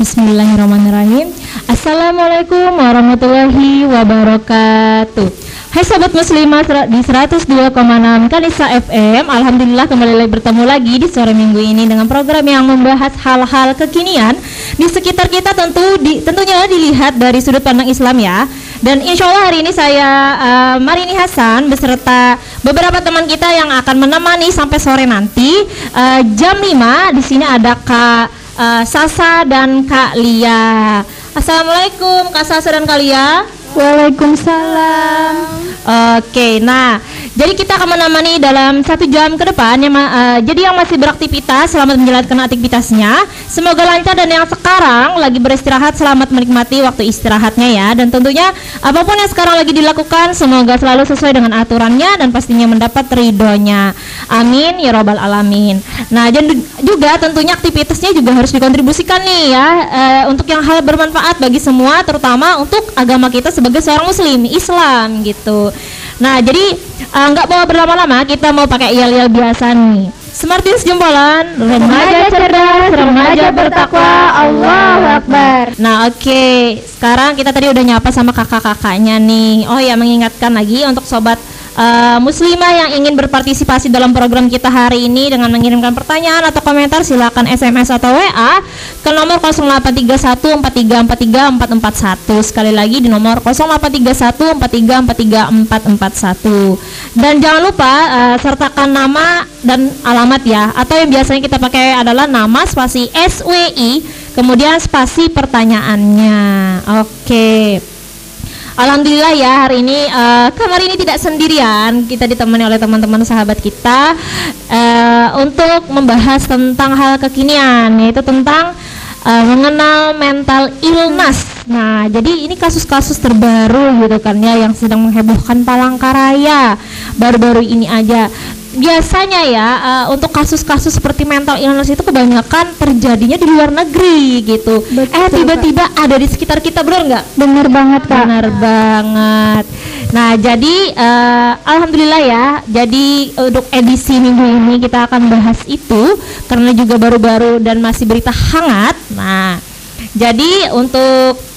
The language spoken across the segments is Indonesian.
Bismillahirrahmanirrahim. Assalamualaikum warahmatullahi wabarakatuh. Hai sahabat muslimah di 102,6 Kanisa FM Alhamdulillah kembali lagi bertemu lagi di sore minggu ini Dengan program yang membahas hal-hal kekinian Di sekitar kita tentu di, tentunya dilihat dari sudut pandang Islam ya Dan insya Allah hari ini saya uh, Marini Hasan beserta beberapa teman kita yang akan menemani sampai sore nanti uh, Jam 5 di sini ada Kak uh, Sasa dan Kak Lia Assalamualaikum Kak Sasa dan Kak Lia Waalaikumsalam. Oke, nah jadi kita akan menemani dalam satu jam ke depan ya, uh, jadi yang masih beraktivitas selamat menjalankan aktivitasnya. Semoga lancar dan yang sekarang lagi beristirahat selamat menikmati waktu istirahatnya ya. Dan tentunya apa pun yang sekarang lagi dilakukan semoga selalu sesuai dengan aturannya dan pastinya mendapat ridhonya. Amin ya robbal alamin. Nah dan juga tentunya aktivitasnya juga harus dikontribusikan nih ya uh, untuk yang hal bermanfaat bagi semua, terutama untuk agama kita sebagai seorang muslim Islam gitu. Nah, jadi eh, nggak uh, mau berlama-lama, kita mau pakai yel-yel biasa nih. Smartis jempolan, remaja cerdas, remaja bertakwa, Allah Akbar. Nah, oke. Okay. Sekarang kita tadi udah nyapa sama kakak-kakaknya nih. Oh ya, mengingatkan lagi untuk sobat uh, muslimah yang ingin berpartisipasi dalam program kita hari ini dengan mengirimkan pertanyaan atau komentar silakan SMS atau WA nomor 083143434441 sekali lagi di nomor 083143434441 dan jangan lupa uh, sertakan nama dan alamat ya. Atau yang biasanya kita pakai adalah nama spasi SWI kemudian spasi pertanyaannya. Oke. Alhamdulillah ya hari ini uh, kamar ini tidak sendirian. Kita ditemani oleh teman-teman sahabat kita uh, untuk membahas tentang hal kekinian yaitu tentang uh, mengenal mental illness. Nah, jadi ini kasus-kasus terbaru gitu kan ya yang sedang menghebohkan Palangkaraya baru-baru ini aja biasanya ya uh, untuk kasus-kasus seperti mental illness itu kebanyakan terjadinya di luar negeri gitu. Betul, eh tiba-tiba ada di sekitar kita benar nggak? Benar banget kak. Benar banget. Nah jadi uh, alhamdulillah ya. Jadi untuk edisi minggu ini kita akan bahas itu karena juga baru-baru dan masih berita hangat. Nah jadi untuk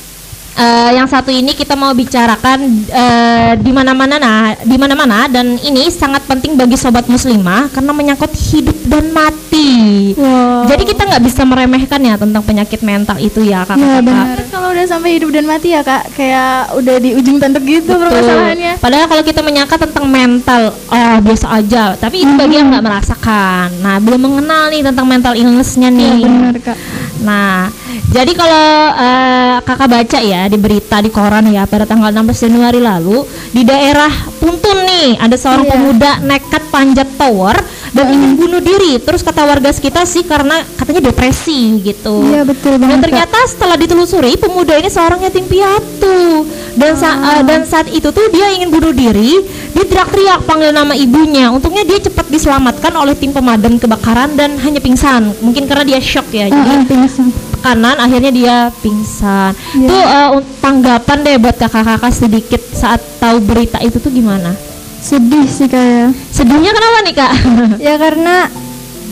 uh, yang satu ini kita mau bicarakan uh, di mana-mana nah di mana-mana dan ini sangat penting bagi sobat muslimah karena menyangkut hidup dan mati. Wow. Jadi kita nggak bisa meremehkan ya tentang penyakit mental itu ya kak. Iya benar. Kalau udah sampai hidup dan mati ya kak, kayak udah di ujung tanduk gitu permasalahannya. Padahal kalau kita menyangka tentang mental, oh biasa aja. Tapi itu bagi yang nggak merasakan. Nah belum mengenal nih tentang mental illnessnya nih. Iya benar kak. Nah jadi kalau uh, kakak baca ya di berita di koran ya pada tanggal 16 Januari lalu di daerah Puntun nih ada seorang yeah. pemuda nekat panjat tower dan hmm. ingin bunuh diri. Terus kata warga sekitar sih karena katanya depresi gitu. Iya betul banget. Dan ternyata setelah ditelusuri pemuda ini seorang yatim piatu dan sa uh, dan saat itu tuh dia ingin bunuh diri, dia teriak-teriak panggil nama ibunya. Untungnya dia cepat diselamatkan oleh tim pemadam kebakaran dan hanya pingsan. Mungkin karena dia shock ya. Uh, jadi pingsan kanan akhirnya dia pingsan. Yeah. Tuh uh, tanggapan deh buat kakak-kakak sedikit saat tahu berita itu tuh gimana? Sedih sih kayak. Sedihnya kenapa nih kak? ya karena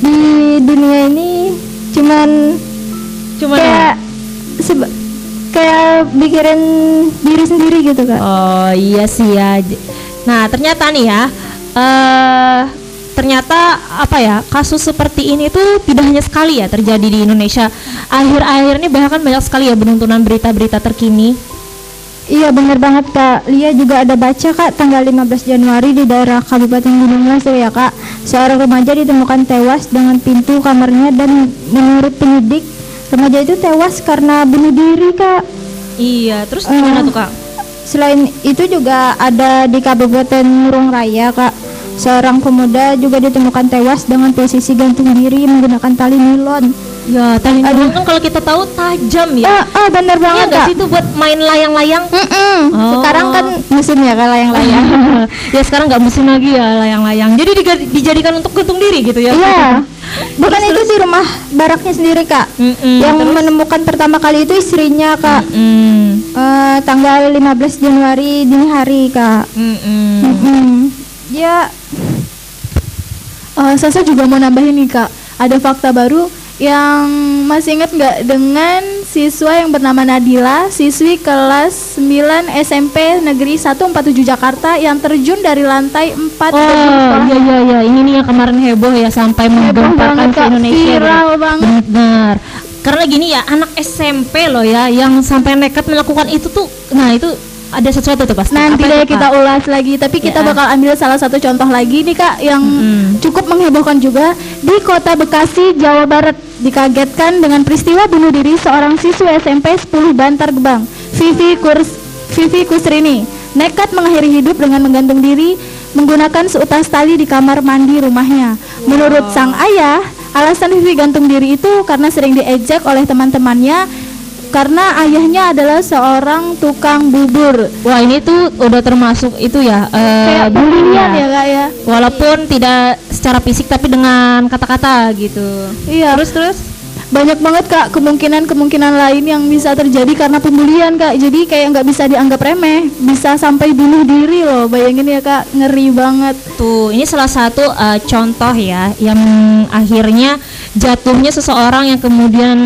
di dunia ini cuman cuman kayak seba kayak pikirin diri sendiri gitu kak. Oh iya sih ya. Nah ternyata nih ya. Uh, ternyata apa ya kasus seperti ini tuh tidak hanya sekali ya terjadi di Indonesia akhir-akhir ini bahkan banyak sekali ya penuntunan berita-berita terkini. Iya benar banget kak. Lia juga ada baca kak tanggal 15 Januari di daerah Kabupaten Gunung Mas ya kak. Seorang remaja ditemukan tewas dengan pintu kamarnya dan menurut penyidik Remaja itu tewas karena bunuh diri kak. Iya terus gimana uh, tuh kak? Selain itu juga ada di Kabupaten Murung Raya kak. Seorang pemuda juga ditemukan tewas dengan posisi gantung diri menggunakan tali nilon. Ya, tali nilon kan kalau kita tahu tajam ya. Ah, ah benar iya banget. Iya itu buat main layang-layang. Mm -mm. Oh. Sekarang kan musim ya kalau layang-layang. ya sekarang nggak musim lagi ya layang-layang. Jadi dijadikan untuk gantung diri gitu ya. Iya. Bukan terus, itu sih rumah baraknya sendiri kak. Mm -mm, Yang terus? menemukan pertama kali itu istrinya kak. Mm -mm. Uh, tanggal 15 Januari dini hari kak. Mm -mm. Mm -mm. Ya Uh, Sasa juga mau nambahin nih kak, ada fakta baru yang masih ingat nggak dengan siswa yang bernama Nadila, siswi kelas 9 SMP Negeri 147 Jakarta yang terjun dari lantai 4 Oh iya iya iya ini nih yang kemarin heboh ya sampai menggemparkan ke. Indonesia. Viral banget. Benar. Karena gini ya anak SMP loh ya yang sampai nekat melakukan itu tuh, nah itu ada sesuatu tuh pasti. Nanti deh kita ulas lagi, tapi kita Ya. bakal ambil salah satu contoh lagi nih Kak yang Mm-mm. cukup menghebohkan juga di Kota Bekasi, Jawa Barat dikagetkan dengan peristiwa bunuh diri seorang siswa SMP 10 Bantar Gebang, Vivi Kurs Vivi Kusrini nekat mengakhiri hidup dengan menggantung diri menggunakan seutas tali di kamar mandi rumahnya. Menurut sang ayah, alasan Vivi gantung diri itu karena sering diejek oleh teman-temannya karena ayahnya adalah seorang tukang bubur. Wah ini tuh udah termasuk itu ya eh, Kayak bullying bulian ya kak ya. Walaupun tidak secara fisik tapi dengan kata-kata gitu. Iya. Terus terus. banyak banget kak kemungkinan-kemungkinan lain yang bisa terjadi karena pembulian kak. Jadi kayak nggak bisa dianggap remeh, bisa sampai bunuh diri loh. Bayangin ya kak, ngeri banget. Tuh, ini salah satu eh, contoh ya yang akhirnya jatuhnya seseorang yang kemudian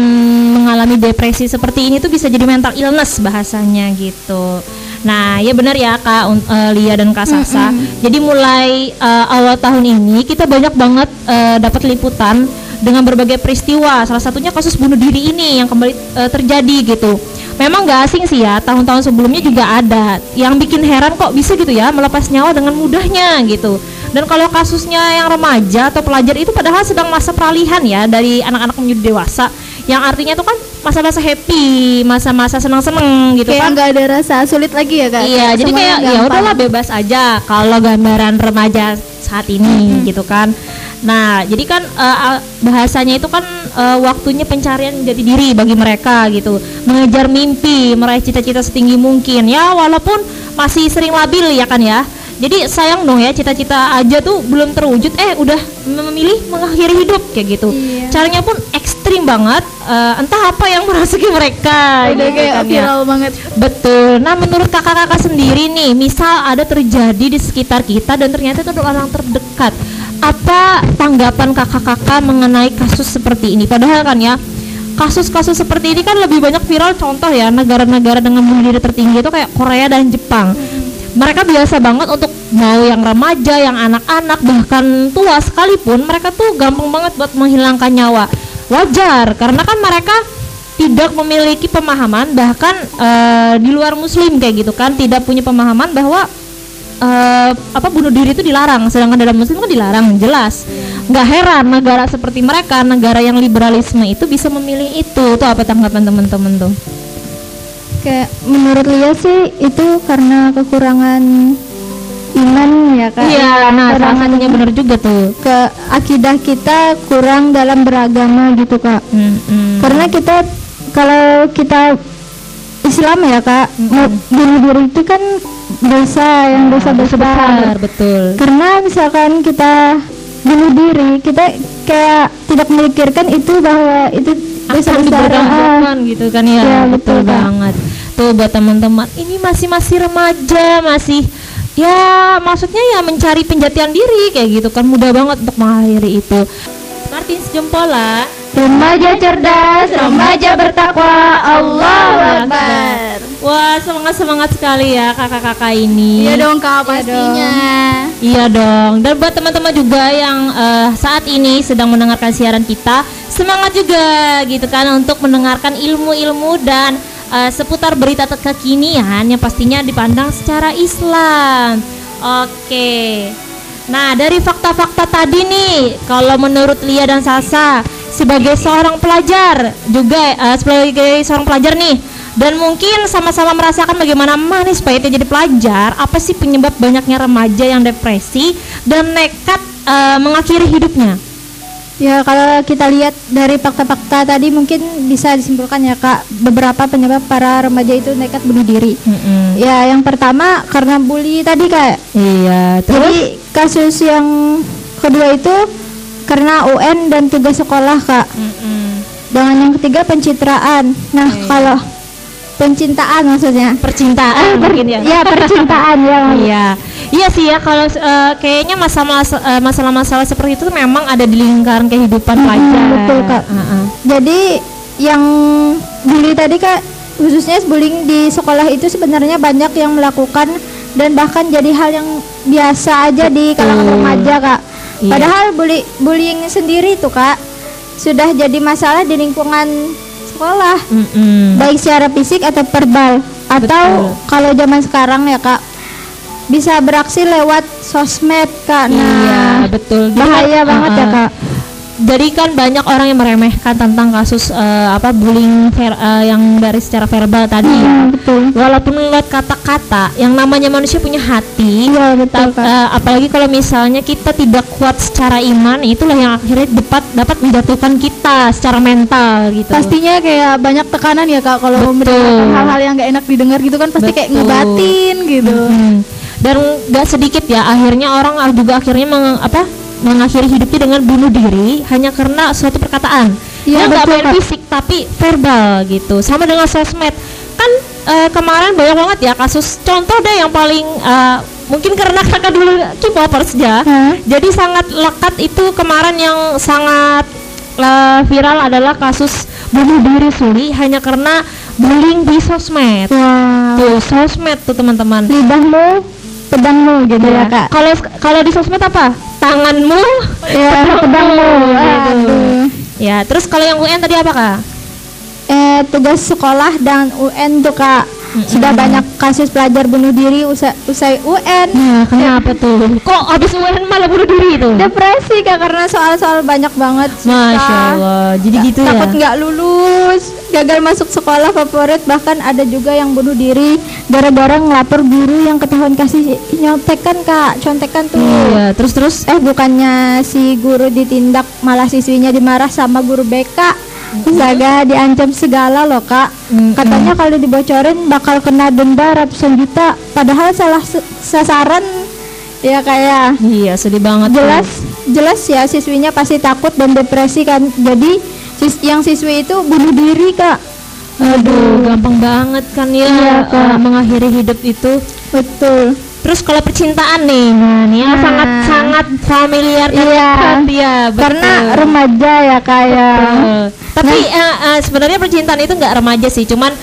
mengalami depresi seperti ini tuh bisa jadi mental illness bahasanya gitu. Nah, ya benar ya Kak eh, Lia dan Kak Sasa. Jadi mulai eh, awal tahun ini kita banyak banget eh, dapat liputan dengan berbagai peristiwa. Salah satunya kasus bunuh diri ini yang kembali eh, terjadi gitu. Memang nggak asing sih ya, tahun-tahun sebelumnya juga ada. Yang bikin heran kok bisa gitu ya melepas nyawa dengan mudahnya gitu. Dan kalau kasusnya yang remaja atau pelajar itu padahal sedang masa peralihan ya dari anak-anak menuju dewasa, yang artinya itu kan masa-masa happy, masa-masa senang-senang gitu Kayak kan. nggak ada rasa sulit lagi ya kak. Iya, jadi semuanya kayak ya udahlah bebas aja kalau gambaran remaja saat ini gitu kan. Nah, jadi kan ah, bahasanya itu kan eh, waktunya pencarian jati diri bagi mereka gitu. Mengejar mimpi, meraih cita-cita setinggi mungkin. Ya, walaupun masih sering labil ya kan ya. Jadi sayang dong ya cita-cita aja tuh belum terwujud eh udah memilih mengakhiri hidup kayak gitu. Iya. Caranya pun ekstrim banget. eh, entah apa yang merasuki mereka. Udah gitu kayak kan ya. viral banget. Betul. Nah, menurut kakak-kakak sendiri nih, misal ada terjadi di sekitar kita dan ternyata itu orang terdekat. Apa tanggapan kakak-kakak mengenai kasus seperti ini? Padahal kan ya, kasus-kasus seperti ini kan lebih banyak viral contoh ya negara-negara dengan bunuh diri tertinggi itu kayak Korea dan Jepang. Mereka biasa banget untuk mau yang remaja, yang anak-anak, bahkan tua sekalipun mereka tuh gampang banget buat menghilangkan nyawa. Wajar karena kan mereka tidak memiliki pemahaman bahkan eh, di luar muslim kayak gitu kan tidak punya pemahaman bahwa eh, apa bunuh diri itu dilarang. Sedangkan dalam muslim kan dilarang jelas. Nggak heran negara seperti mereka negara yang liberalisme itu bisa memilih itu. Tuh apa tanggapan teman-teman tuh Kayak menurut Lia sih itu karena kekurangan iman ya kak. iya nah salah satunya benar juga tuh ke akidah kita kurang dalam beragama gitu kak. Mm-mm. Karena kita kalau kita Islam ya kak, bunuh diri itu kan dosa yang dosa besar. besar betul Karena misalkan kita bunuh diri, kita kayak tidak memikirkan itu bahwa itu dosa akan besar. Ah, gitu kan ya, Ya, betul, betul, Kak. banget tuh buat teman-teman. Ini masih masih remaja masih ya maksudnya ya mencari penjatian diri kayak gitu kan. Mudah banget untuk mengakhiri itu. Martin Jempola Remaja cerdas, remaja bertakwa, Allahu Akbar. Wah semangat semangat sekali ya kakak-kakak ini. Iya dong kak pastinya. Iya dong. Dan buat teman-teman juga yang eh, saat ini sedang mendengarkan siaran kita, semangat juga gitu kan untuk mendengarkan ilmu-ilmu dan eh, seputar berita kekinian yang pastinya dipandang secara Islam. Oke. Nah, dari fakta-fakta tadi nih, kalau menurut Lia dan Sasa sebagai seorang pelajar juga eh, sebagai seorang pelajar nih dan mungkin sama-sama merasakan bagaimana manis pahitnya jadi pelajar, apa sih penyebab banyaknya remaja yang depresi dan nekat eh, mengakhiri hidupnya? Ya kalau kita lihat dari fakta-fakta tadi mungkin bisa disimpulkan ya kak beberapa penyebab para remaja itu nekat bunuh diri. Ya yang pertama karena bully tadi kak. Iya, terus Jadi kasus yang kedua itu karena UN dan tugas sekolah kak. Mm-mm. Dan yang ketiga pencitraan. Nah kalau pencintaan maksudnya. percintaan mungkin ya. Ya percintaan ya. Iya, iya sih ya kalau eh, kayaknya masalah eh, masalah-masalah seperti itu tuh memang ada di lingkaran kehidupan Mm-mm, pelajar. betul, Kak. Heeh. Jadi yang bully tadi kak khususnya bullying di sekolah itu sebenarnya banyak yang melakukan dan bahkan jadi hal yang biasa aja di kalangan remaja kak. Iya. Padahal bully bullying sendiri itu kak sudah jadi masalah di lingkungan sekolah Mm-mm. baik secara fisik atau verbal atau Betul. kalau zaman sekarang ya kak bisa beraksi lewat sosmed kak. Nah, iya betul Jadi bahaya banget ya uh-uh. kak. Jadi kan banyak orang yang meremehkan tentang kasus eh, apa bullying ver- eh, yang dari secara verbal tadi ya. Hmm, betul. Walaupun lewat kata-kata, yang namanya manusia punya hati. Iya betul ta- kak. eh, apalagi kalau misalnya kita tidak kuat secara iman, itulah yang akhirnya dapat dapat menjatuhkan kita secara mental gitu. Pastinya kayak banyak tekanan ya kak kalau Betul. mendengarkan hal-hal yang gak enak didengar gitu kan pasti kayak Betul. ngebatin gitu. Mm-mm. Dan gak sedikit ya, akhirnya orang juga akhirnya meng- apa mengakhiri hidupnya dengan bunuh diri hanya karena suatu perkataan. Yang nggak betul, main fisik tapi verbal gitu. Sama dengan sosmed. Kan eh, kemarin banyak banget ya kasus contoh deh yang paling eh, mungkin karena kakak dulu K-popers ya. Hah? Jadi sangat lekat itu kemarin yang sangat eh, viral adalah kasus bunuh diri Suli hanya karena bullying di sosmed. Wah, Tuh, sosmed tuh teman-teman. lidahmu pedangmu gitu ya Iya. kak. Kalau kalau di sosmed apa? Tanganmu. Ya pedangmu. Gitu. Ya, terus kalau yang UN tadi apa kak? Eh tugas sekolah dan UN tuh kak sudah banyak kasus pelajar bunuh diri usai, usai UN. Nah, kenapa tuh? Kok habis UN malah bunuh diri itu? Depresi kak karena soal-soal banyak banget. susah. Masya Allah, jadi gitu ya? Takut nggak lulus, gagal masuk sekolah favorit bahkan ada juga yang bunuh diri gara-gara ngelapor guru yang ketahuan kasih nyontekan kak, contekan tuh. Iya, terus terus. Eh bukannya si guru ditindak malah siswinya dimarah sama guru BK. Astaga diancam segala loh kak. Katanya kalau dibocorin bakal kena denda ratusan juta. Padahal salah sasaran ya kayak Iya, sedih banget. tuh. jelas jelas ya siswinya pasti takut dan depresi kan. Jadi sis- yang siswi itu bunuh diri kak. Aduh, gampang banget kan ya Iya, Kak. eh, mengakhiri hidup itu. Betul. Terus kalau percintaan nih, nah ini yang Nah. sangat sangat familiar dan Iya. dekat, ya, betul. Karena remaja ya kayak. Betul. Tapi eh, eh, sebenarnya percintaan itu nggak remaja sih, cuman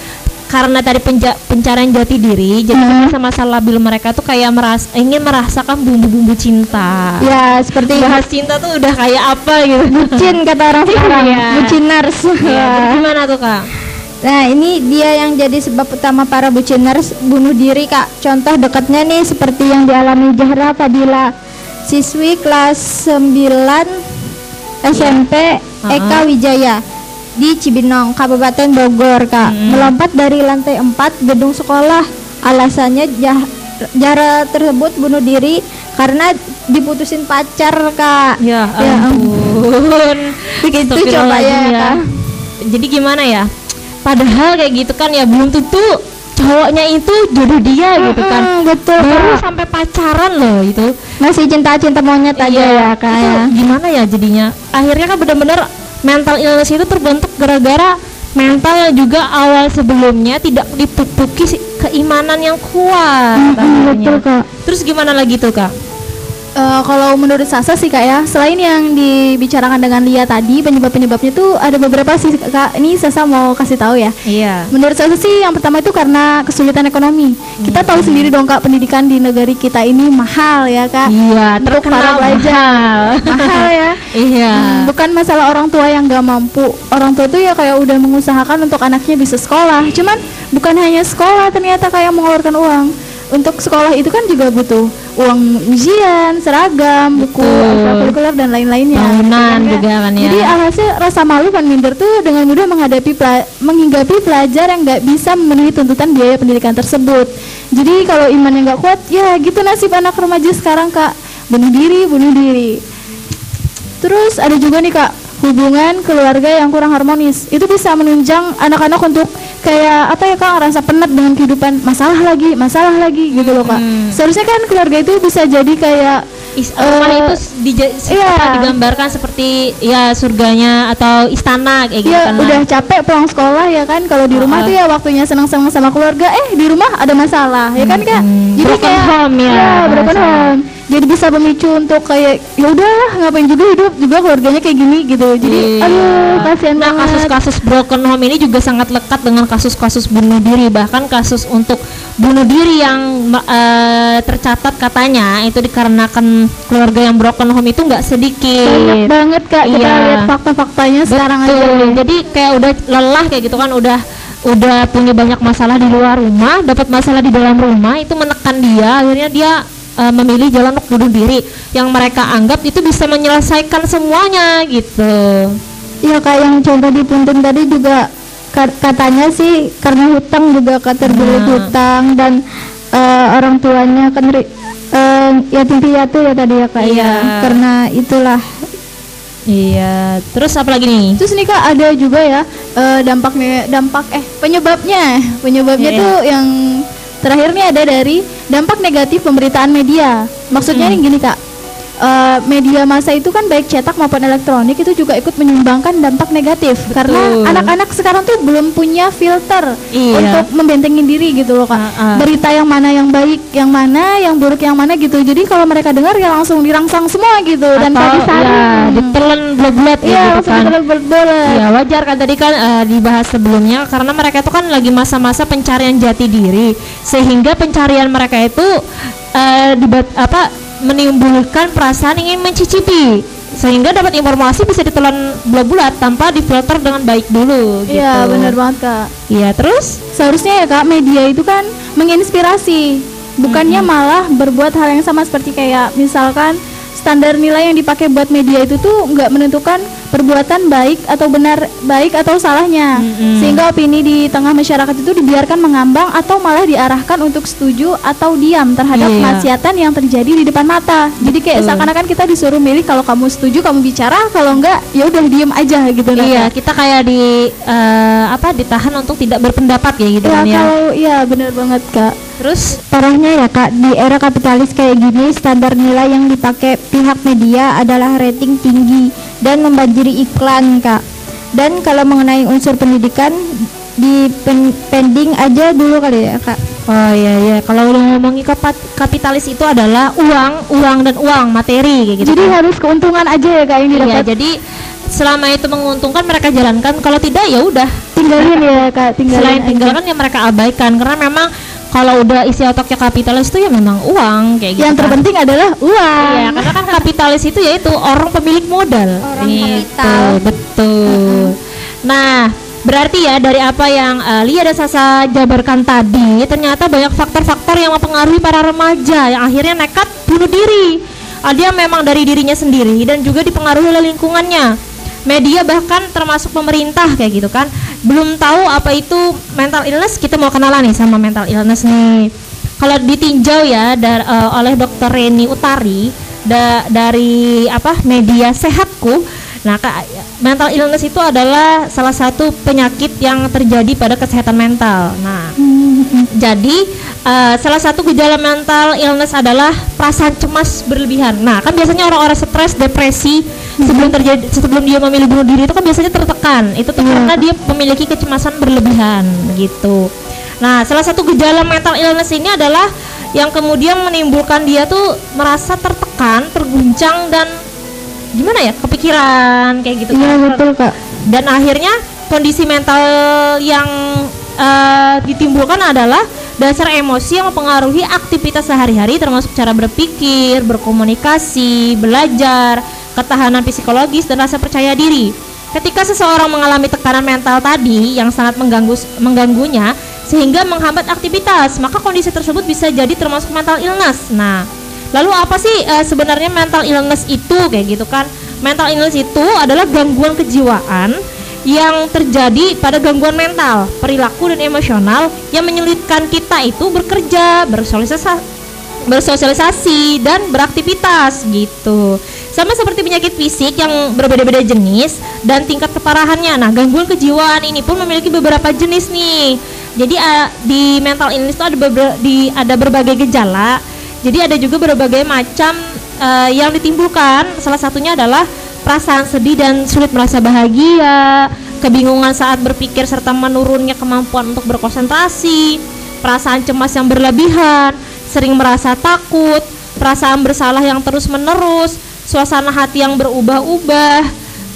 karena tadi penja- pencarian jati diri, jadi Hmm. masa-masa labil mereka tuh kayak meras ingin merasakan bumbu-bumbu cinta. Ya seperti Bahas cinta tuh udah kayak apa gitu. bucin kata orang sekarang. Iya. Buciners. Iya, terus gimana tuh kak? Nah ini dia yang jadi sebab utama para buciners bunuh diri kak. Contoh dekatnya nih seperti yang dialami Zahra Fadila Siswi kelas 9 SMP Eka Wijaya Di Cibinong, Kabupaten Bogor kak. Melompat dari lantai 4 gedung sekolah. Alasannya jah- Zahra tersebut bunuh diri karena diputusin pacar kak. Ya Ya ampun. Begitu coba ya, Astagfirullahaladzim Kak. Jadi gimana ya? Padahal kayak gitu kan ya belum tentu cowoknya itu jodoh dia gitu kan. Betul Baru kak sampai pacaran loh itu. Masih cinta-cinta monyet aja ya kak itu ya gimana ya jadinya? Akhirnya kan benar-benar mental illness itu terbentuk gara-gara mental juga awal sebelumnya tidak dipupuki keimanan yang kuat. Mm, akhirnya. betul, Kak. Terus gimana lagi tuh kak? Eh, kalau menurut Sasa sih kak ya, selain yang dibicarakan dengan Lia tadi penyebab-penyebabnya tuh ada beberapa sih kak. Ini Sasa mau kasih tahu ya. Iya. Menurut saya sih yang pertama itu karena kesulitan ekonomi. Kita tahu sendiri dong kak pendidikan di negeri kita ini mahal ya kak. Iya, Untuk terkenal para mahal. mahal ya. Iya. Hmm, bukan masalah orang tua yang gak mampu. Orang tua tuh ya kayak udah mengusahakan untuk anaknya bisa sekolah. Cuman bukan hanya sekolah ternyata kayak mengeluarkan uang. Untuk sekolah itu kan juga butuh uang ujian, seragam, buku, ekstrakurikuler dan lain-lainnya. Bangunan Gitu kan, juga kan ya. Jadi alhasil rasa malu Van Minder tuh dengan mudah menghadapi pela- menghinggapi pelajar yang nggak bisa memenuhi tuntutan biaya pendidikan tersebut. Jadi kalau imannya nggak kuat, ya gitu nasib anak remaja sekarang kak, bunuh diri, bunuh diri. Terus ada juga nih kak hubungan keluarga yang kurang harmonis. Itu bisa menunjang anak-anak untuk kayak apa ya kak ngerasa penat dengan kehidupan. Masalah lagi masalah lagi gitu loh kak. Seharusnya kan keluarga itu bisa jadi kayak Is, Eh, rumah itu s- dija- s- iya. digambarkan seperti ya surganya atau istana kayak gitu ya kan udah capek pulang sekolah ya kan? Kalau di rumah Ah. tuh ya waktunya senang-senang sama keluarga. Eh di rumah ada masalah ya kan kak? Hmm, jadi broken kayak home ya, broken bahasanya. home jadi bisa memicu untuk kayak ya udahlah ngapain juga hidup juga keluarganya kayak gini gitu jadi Iya. aduh kasihan Nah, banget kasus-kasus broken home ini juga sangat lekat dengan kasus-kasus bunuh diri. Bahkan kasus untuk bunuh diri yang eh, tercatat katanya itu dikarenakan keluarga yang broken home itu nggak sedikit. banyak banget kak kita Iya. lihat fakta-faktanya sekarang aja. Jadi kayak udah lelah kayak gitu kan udah udah punya banyak masalah di luar rumah, dapat masalah di dalam rumah itu menekan dia, akhirnya dia eh, memilih jalan untuk bunuh diri yang mereka anggap itu bisa menyelesaikan semuanya gitu. Iya kak yang contoh di Puntun tadi juga ka- katanya sih karena hutang juga kak terbelit Nah. hutang dan eh, orang tuanya kan eh, yatim piatu ya tadi ya kak Iya. ya karena itulah Iya, terus apa lagi nih? Terus nih kak ada juga ya eh, dampaknya dampak eh penyebabnya penyebabnya Iya. tuh yang terakhir nih ada dari dampak negatif pemberitaan media. Maksudnya Hmm. gini kak, eh, media massa itu kan baik cetak maupun elektronik itu juga ikut menyumbangkan dampak negatif karena anak-anak sekarang tuh belum punya filter Iya. untuk membentengin diri gitu loh kak. Ah, ah. Berita yang mana yang baik, yang mana yang buruk, yang mana gitu. Jadi kalau mereka dengar ya langsung dirangsang semua gitu dan Atau, tadi ya, ditelan bulat-bulat ya, Iya, gitu kan. ditelan-bulat. Ya wajar kan tadi kan eh, dibahas sebelumnya karena mereka itu kan lagi masa-masa pencarian jati diri sehingga pencarian mereka itu eh, dibat apa menimbulkan perasaan ingin mencicipi sehingga dapat informasi bisa ditelan bulat-bulat tanpa difilter dengan baik dulu gitu. Iya, benar banget kak. Iya, terus Seharusnya ya kak media itu kan menginspirasi, bukannya malah berbuat hal yang sama seperti kayak misalkan standar nilai yang dipakai buat media itu tuh nggak menentukan perbuatan baik atau benar baik atau salahnya, Mm-mm. sehingga opini di tengah masyarakat itu dibiarkan mengambang atau malah diarahkan untuk setuju atau diam terhadap Iya. kemaksiatan yang terjadi di depan mata. Jadi kayak Betul. seakan-akan kita disuruh milih kalau kamu setuju kamu bicara, kalau enggak ya udah diem aja gitu. iya Kak. kita kayak di eh, apa ditahan untuk tidak berpendapat ya gitu Ya kan ya. kalau iya benar banget kak. Terus Parahnya ya kak, di era kapitalis kayak gini standar nilai yang dipakai pihak media adalah rating tinggi dan membanjiri iklan kak. Dan kalau mengenai unsur pendidikan di pen- pending aja dulu kali ya kak. Oh iya iya, kalau udah ngomongin kapitalis itu adalah uang, uang dan uang, materi kayak gitu. Jadi kan. harus keuntungan aja ya kak yang Iya, didapat. jadi selama itu menguntungkan mereka jalankan, kalau tidak ya udah. tinggalin ya kak, tinggalin. Selain aja. tinggalkan ya mereka abaikan karena memang kalau udah isi otaknya kapitalis itu ya memang uang kayak gitu. yang kan. terpenting adalah uang. Iya, karena kan kapitalis itu yaitu orang pemilik modal. Orang Gitu, kapital. Betul. Nah, berarti ya dari apa yang eh, Lia dan Sasa jabarkan tadi, ternyata banyak faktor-faktor yang mempengaruhi para remaja yang akhirnya nekat bunuh diri. Ada yang memang dari dirinya sendiri dan juga dipengaruhi oleh lingkungannya. Media bahkan termasuk pemerintah kayak gitu kan belum tahu apa itu mental illness kita mau kenalan nih sama mental illness nih. Kalau ditinjau ya dar- eh, oleh dokter Reni Utari da- dari apa media sehatku. Nah Kak, mental illness itu adalah salah satu penyakit yang terjadi pada kesehatan mental. Nah jadi eh, salah satu gejala mental illness adalah perasaan cemas berlebihan nah kan biasanya orang-orang stres depresi sebelum terjadi sebelum dia memilih bunuh diri itu kan biasanya tertekan itu tuh karena dia memiliki kecemasan berlebihan gitu Nah, salah satu gejala mental illness ini adalah yang kemudian menimbulkan dia tuh merasa tertekan, terguncang dan gimana ya, kepikiran kayak gitu. Iya kan. betul kak. Dan akhirnya kondisi mental yang eh, ditimbulkan adalah dasar emosi yang mempengaruhi aktivitas sehari-hari termasuk cara berpikir, berkomunikasi, belajar, ketahanan psikologis dan rasa percaya diri. Ketika seseorang mengalami tekanan mental tadi yang sangat mengganggu mengganggunya sehingga menghambat aktivitas, maka kondisi tersebut bisa jadi termasuk mental illness. Nah, lalu apa sih eh, sebenarnya mental illness itu kayak gitu kan? Mental illness itu adalah gangguan kejiwaan yang terjadi pada gangguan mental, perilaku dan emosional yang menyulitkan kita itu bekerja, bersosialisasi, bersosialisasi dan beraktivitas gitu. Sama seperti penyakit fisik yang berbeda-beda jenis dan tingkat keparahannya. Nah, gangguan kejiwaan ini pun memiliki beberapa jenis nih. Jadi eh, di mental illness itu ada beber- di ada berbagai gejala. Jadi ada juga berbagai macam eh, yang ditimbulkan. Salah satunya adalah perasaan sedih dan sulit merasa bahagia, kebingungan saat berpikir serta menurunnya kemampuan untuk berkonsentrasi, perasaan cemas yang berlebihan, sering merasa takut, perasaan bersalah yang terus-menerus, suasana hati yang berubah-ubah,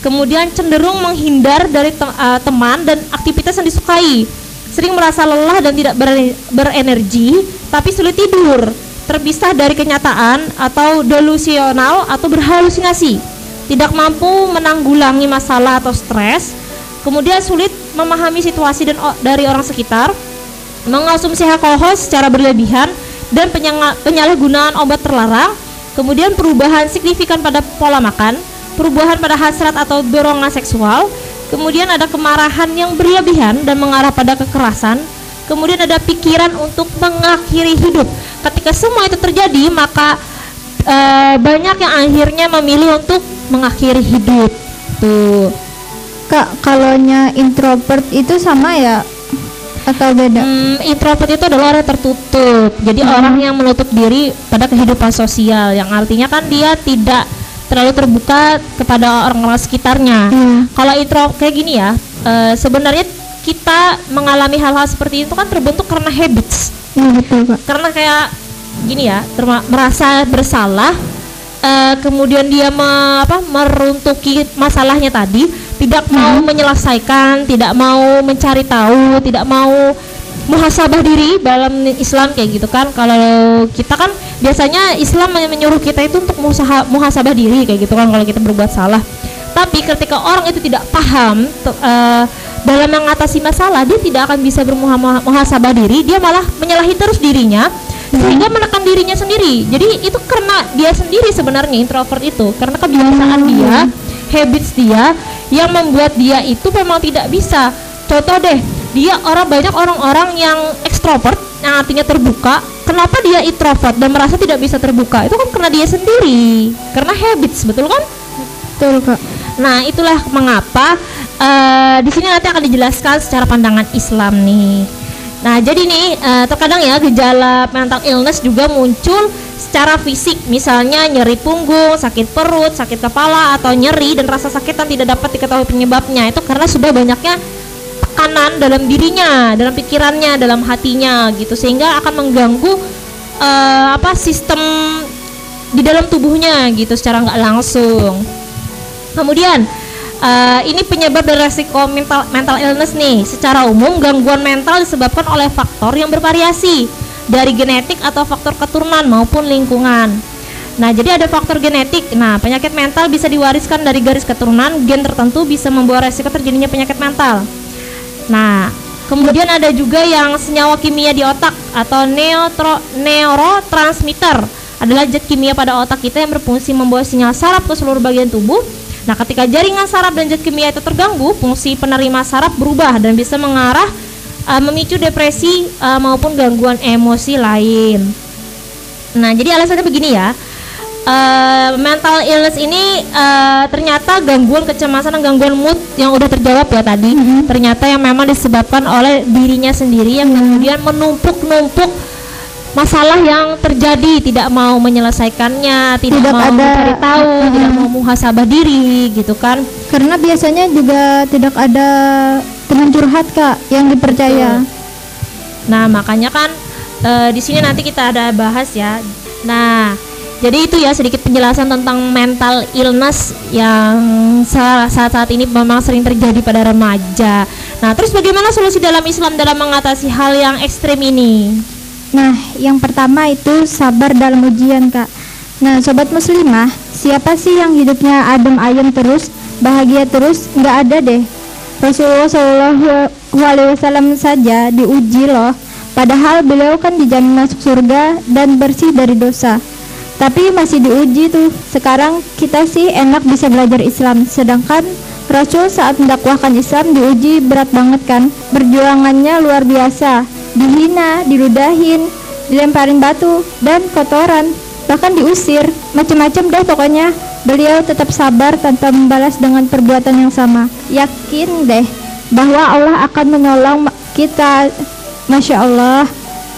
kemudian cenderung menghindar dari te- uh, teman dan aktivitas yang disukai, sering merasa lelah dan tidak ber- berenergi, tapi sulit tidur, terpisah dari kenyataan atau delusional atau berhalusinasi, tidak mampu menanggulangi masalah atau stres, kemudian sulit memahami situasi dan dari orang sekitar, mengonsumsi alkohol secara berlebihan dan penyalahgunaan obat terlarang, kemudian perubahan signifikan pada pola makan, perubahan pada hasrat atau dorongan seksual, kemudian ada kemarahan yang berlebihan dan mengarah pada kekerasan, kemudian ada pikiran untuk mengakhiri hidup. Ketika semua itu terjadi, maka eh, banyak yang akhirnya memilih untuk mengakhiri hidup. Tuh. Kak, kalaunya introvert itu sama ya atau beda? Hmm, introvert itu adalah orang tertutup. Jadi orang yang menutup diri pada kehidupan sosial, yang artinya kan dia tidak terlalu terbuka kepada orang-orang sekitarnya. Hmm. Kalau intro kayak gini ya, eh, sebenarnya kita mengalami hal-hal seperti itu kan terbentuk karena habits. Iya betul. Karena kayak gini ya, merasa bersalah, eh, kemudian dia me- apa, meruntuki masalahnya tadi, tidak mau menyelesaikan, tidak mau mencari tahu, tidak mau muhasabah diri dalam Islam kayak gitu kan. Kalau kita kan biasanya Islam men- menyuruh kita itu untuk musaha- muhasabah diri kayak gitu kan kalau kita berbuat salah. Tapi ketika orang itu tidak paham eh, dalam mengatasi masalah, dia tidak akan bisa bermuhasabah diri, dia malah menyalahi terus dirinya sehingga menekan dirinya sendiri. Jadi itu karena dia sendiri sebenarnya introvert itu, karena kebiasaan dia, habits dia yang membuat dia itu memang tidak bisa. Contoh deh, dia orang banyak orang-orang yang ekstrovert yang artinya terbuka. Kenapa dia introvert dan merasa tidak bisa terbuka? Itu kan karena dia sendiri, karena habits, betul kan? Betul kak. Nah, itulah mengapa eh, di sini nanti akan dijelaskan secara pandangan Islam nih. Nah, jadi nih eh, terkadang ya gejala mental illness juga muncul secara fisik, misalnya nyeri punggung, sakit perut, sakit kepala atau nyeri dan rasa sakit yang tidak dapat diketahui penyebabnya. Itu karena sudah banyaknya tekanan dalam dirinya, dalam pikirannya, dalam hatinya gitu sehingga akan mengganggu eh, apa sistem di dalam tubuhnya gitu secara nggak langsung. Kemudian eh, ini penyebab dan resiko mental mental illness nih. Secara umum gangguan mental disebabkan oleh faktor yang bervariasi dari genetik atau faktor keturunan maupun lingkungan. Nah, jadi ada faktor genetik. Nah, penyakit mental bisa diwariskan dari garis keturunan, gen tertentu bisa membawa resiko terjadinya penyakit mental. Nah, kemudian ada juga yang senyawa kimia di otak atau neutro, neurotransmitter adalah zat kimia pada otak kita yang berfungsi membawa sinyal saraf ke seluruh bagian tubuh. Nah, ketika jaringan saraf dan zat kimia itu terganggu, fungsi penerima saraf berubah dan bisa mengarah uh, memicu depresi uh, maupun gangguan emosi lain. Nah, jadi alasannya begini ya. Uh, mental illness ini uh, ternyata gangguan kecemasan dan gangguan mood yang udah terjawab ya tadi. Ternyata yang memang disebabkan oleh dirinya sendiri yang kemudian menumpuk-numpuk masalah yang terjadi, tidak mau menyelesaikannya, tidak, Tidak mau ada- mencari tahu, Mhm. tidak mau muhasabah diri gitu kan. Karena biasanya juga tidak ada teman curhat kak yang dipercaya. Nah, makanya kan eh, di sini nanti kita ada bahas ya. Nah, jadi itu ya sedikit penjelasan tentang mental illness yang sa- saat-saat ini memang sering terjadi pada remaja. Nah, terus bagaimana solusi dalam Islam dalam mengatasi hal yang ekstrim ini? Nah, yang pertama itu sabar dalam ujian, Kak. Nah, sobat muslimah, siapa sih yang hidupnya adem ayem terus, bahagia terus? Nggak ada deh. Rasulullah Shallallahu Alaihi Wasallam saja diuji loh. Padahal beliau kan dijamin masuk surga dan bersih dari dosa. Tapi masih diuji tuh. Sekarang kita sih enak bisa belajar Islam, sedangkan Rasul saat mendakwahkan Islam diuji berat banget kan. Perjuangannya luar biasa. Dihina, diludahin, dilemparin batu dan kotoran, bahkan diusir. Macam-macam deh pokoknya. Beliau tetap sabar tanpa membalas dengan perbuatan yang sama. Yakin deh bahwa Allah akan menolong kita. Masya Allah.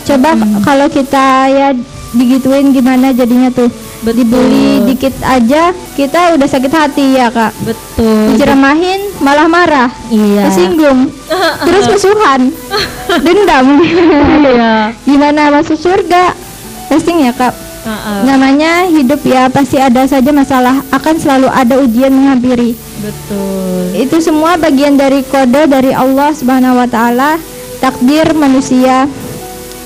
Coba Hmm. kalau kita ya digituin gimana jadinya tuh Betul. dibully dikit aja kita udah sakit hati ya kak Betul. diceramahin malah marah Iya. tersinggung terus musuhan dendam Iya. gimana masuk surga pusing ya kak Heeh. Namanya hidup ya pasti ada saja masalah, akan selalu ada ujian menghampiri. Betul. Itu semua bagian dari kode dari Allah Subhanahu wa taala, takdir manusia.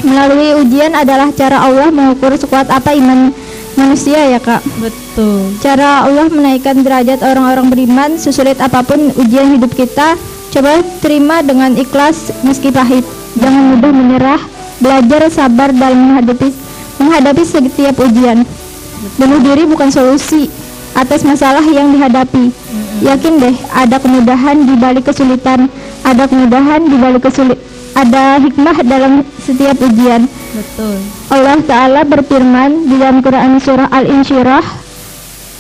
Melalui ujian adalah cara Allah mengukur sekuat apa iman manusia ya, Kak. Betul. Cara Allah menaikkan derajat orang-orang beriman sesulit apa pun ujian hidup kita, coba terima dengan ikhlas meski pahit. Jangan mudah menyerah, belajar sabar dalam menghadapi menghadapi setiap ujian. Bunuh diri bukan solusi atas masalah yang dihadapi. Yakin deh, ada kemudahan di balik kesulitan, ada kemudahan di balik kesulit, ada hikmah dalam setiap ujian. Betul. Allah Ta'ala berfirman di dalam Quran Surah Al-Insyirah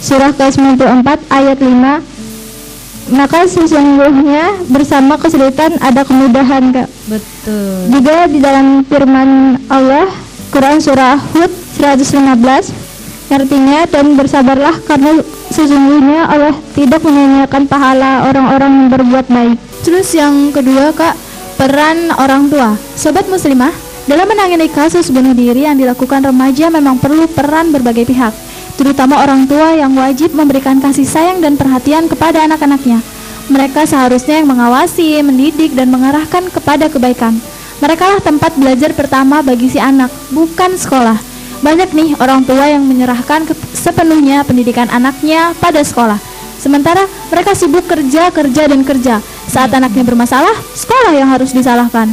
Surah ke-94 ayat 5 Maka sesungguhnya bersama kesulitan ada kemudahan Kak Betul. Juga di dalam firman Allah Quran Surah Hud 115 Artinya dan bersabarlah karena sesungguhnya Allah tidak menyanyiakan pahala orang-orang yang berbuat baik Terus yang kedua kak, peran orang tua. Sobat muslimah, dalam menangani kasus bunuh diri yang dilakukan remaja memang perlu peran berbagai pihak, terutama orang tua yang wajib memberikan kasih sayang dan perhatian kepada anak-anaknya. Mereka seharusnya yang mengawasi, mendidik, dan mengarahkan kepada kebaikan. Mereka lah tempat belajar pertama bagi si anak, bukan sekolah. Banyak nih orang tua yang menyerahkan sepenuhnya pendidikan anaknya pada sekolah. Sementara mereka sibuk kerja, kerja, dan kerja. Saat anaknya bermasalah, sekolah yang harus disalahkan.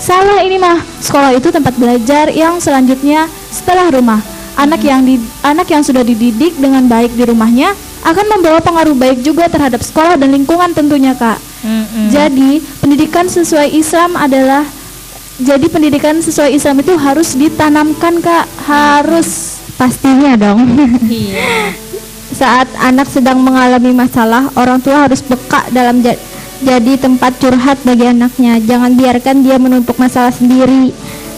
Salah ini mah, sekolah itu tempat belajar yang selanjutnya setelah rumah. Anak yang di, anak yang sudah dididik dengan baik di rumahnya akan membawa pengaruh baik juga terhadap sekolah dan lingkungan tentunya, Kak. Mm-mm. Jadi, pendidikan sesuai Islam adalah jadi pendidikan sesuai Islam itu harus ditanamkan, Kak. Harus Pastinya dong Iya. Saat anak sedang mengalami masalah, orang tua harus peka dalam jadi tempat curhat bagi anaknya. Jangan biarkan dia menumpuk masalah sendiri.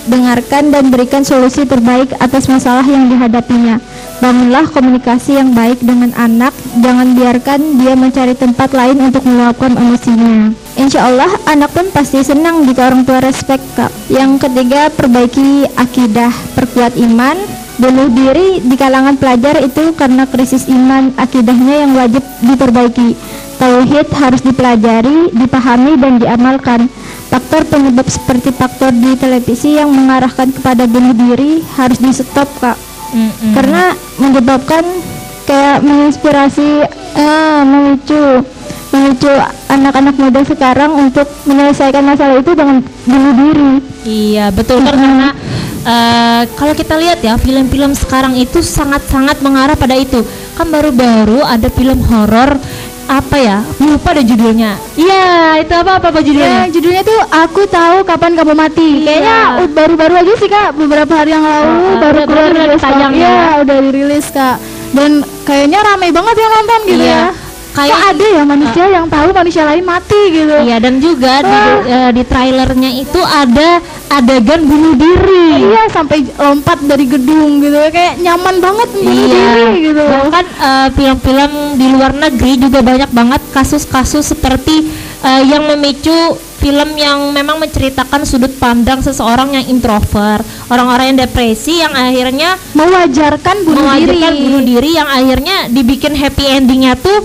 Dengarkan dan berikan solusi terbaik atas masalah yang dihadapinya. Bangunlah komunikasi yang baik dengan anak. Jangan biarkan dia mencari tempat lain untuk meluapkan emosinya. Insya Allah anak pun pasti senang jika orang tua respect kak. Yang ketiga perbaiki akidah, perkuat iman, bunuh diri di kalangan pelajar itu karena krisis iman akidahnya yang wajib diperbaiki. Tauhid harus dipelajari, dipahami dan diamalkan. Faktor penyebab seperti faktor di televisi yang mengarahkan kepada bunuh diri harus di stop kak. Mm-mm. Karena menyebabkan kayak menginspirasi, eh, memicu, memicu anak-anak muda sekarang untuk menyelesaikan masalah itu dengan bunuh diri. Iya betul kan karena eh, kalau kita lihat ya film-film sekarang itu sangat-sangat mengarah pada itu kan baru-baru ada film horor apa ya lupa ada judulnya iya itu apa apa, apa Ya, judulnya judulnya tuh aku tahu kapan kamu mati. Iya. Kayaknya baru-baru aja sih kak, beberapa hari yang lalu Ah, baru udah- keluar udah di bioskop. ditayang ya? Iya, udah dirilis kak. Dan kayaknya ramai banget yang nonton gitu Iya. ya. Kayak- Kok ada ya manusia yang tahu manusia lain mati gitu. Iya dan juga di, Ah. eh, di trailernya itu ada adegan bunuh diri. Iya, sampai lompat dari gedung gitu. Kayak nyaman banget bunuh diri gitu. Bahkan eh, film-film di luar negeri juga banyak banget kasus-kasus seperti eh, yang memicu film yang memang menceritakan sudut pandang seseorang yang introvert, orang-orang yang depresi yang akhirnya Mewajarkan bunuh mewajarkan diri. bunuh diri yang akhirnya dibikin happy endingnya tuh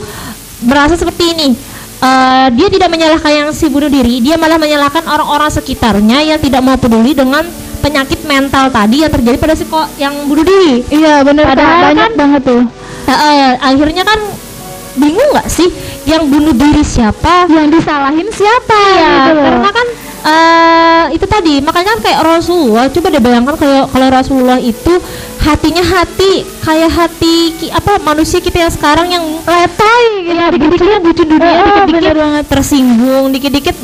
berasa seperti ini. Eh, dia tidak menyalahkan yang si bunuh diri, dia malah menyalahkan orang-orang sekitarnya yang tidak mau peduli dengan penyakit mental tadi yang terjadi pada si yang bunuh diri. Iya, bener kak. Padahal Banyak kan- banget tuh. Eh, akhirnya kan bingung nggak sih yang bunuh diri siapa? Yang disalahin siapa Iya, gitu karena kan eh itu tadi makanya kan kayak Rasulullah coba deh bayangkan kalau kalau Rasulullah itu hatinya hati kayak hati ki- apa manusia kita yang sekarang yang letoy gitu. ya dikit-dikit butuh Eh, dunia eh, dikit-dikit banget. tersinggung dikit-dikit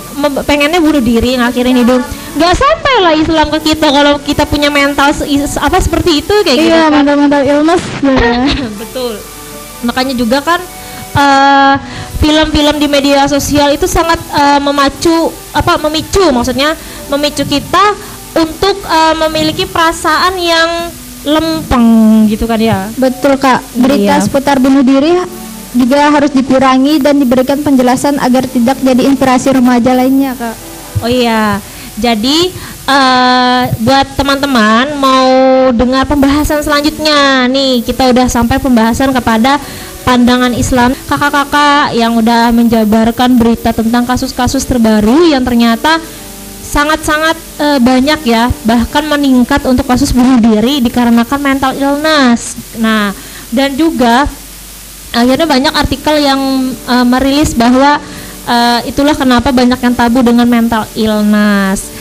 pengennya bunuh diri ngakhirin hidup nggak sampai lah Islam ke kita kalau kita punya mental se- apa seperti itu kayak gitu Iya, kan. mental-mental illness. ya. betul makanya juga kan eh, film-film di media sosial itu sangat eh, memacu apa memicu maksudnya memicu kita untuk eh, memiliki perasaan yang lempeng gitu kan ya Betul kak, berita Iya. seputar bunuh diri juga harus dikurangi dan diberikan penjelasan agar tidak jadi inspirasi remaja lainnya kak. oh iya jadi eh, buat teman-teman mau dengar pembahasan selanjutnya nih kita udah sampai pembahasan kepada pandangan Islam kakak-kakak yang udah menjabarkan berita tentang kasus-kasus terbaru yang ternyata sangat-sangat eh, banyak ya bahkan meningkat untuk kasus bunuh diri dikarenakan mental illness nah dan juga akhirnya banyak artikel yang eh, merilis bahwa eh, itulah kenapa banyak yang tabu dengan mental illness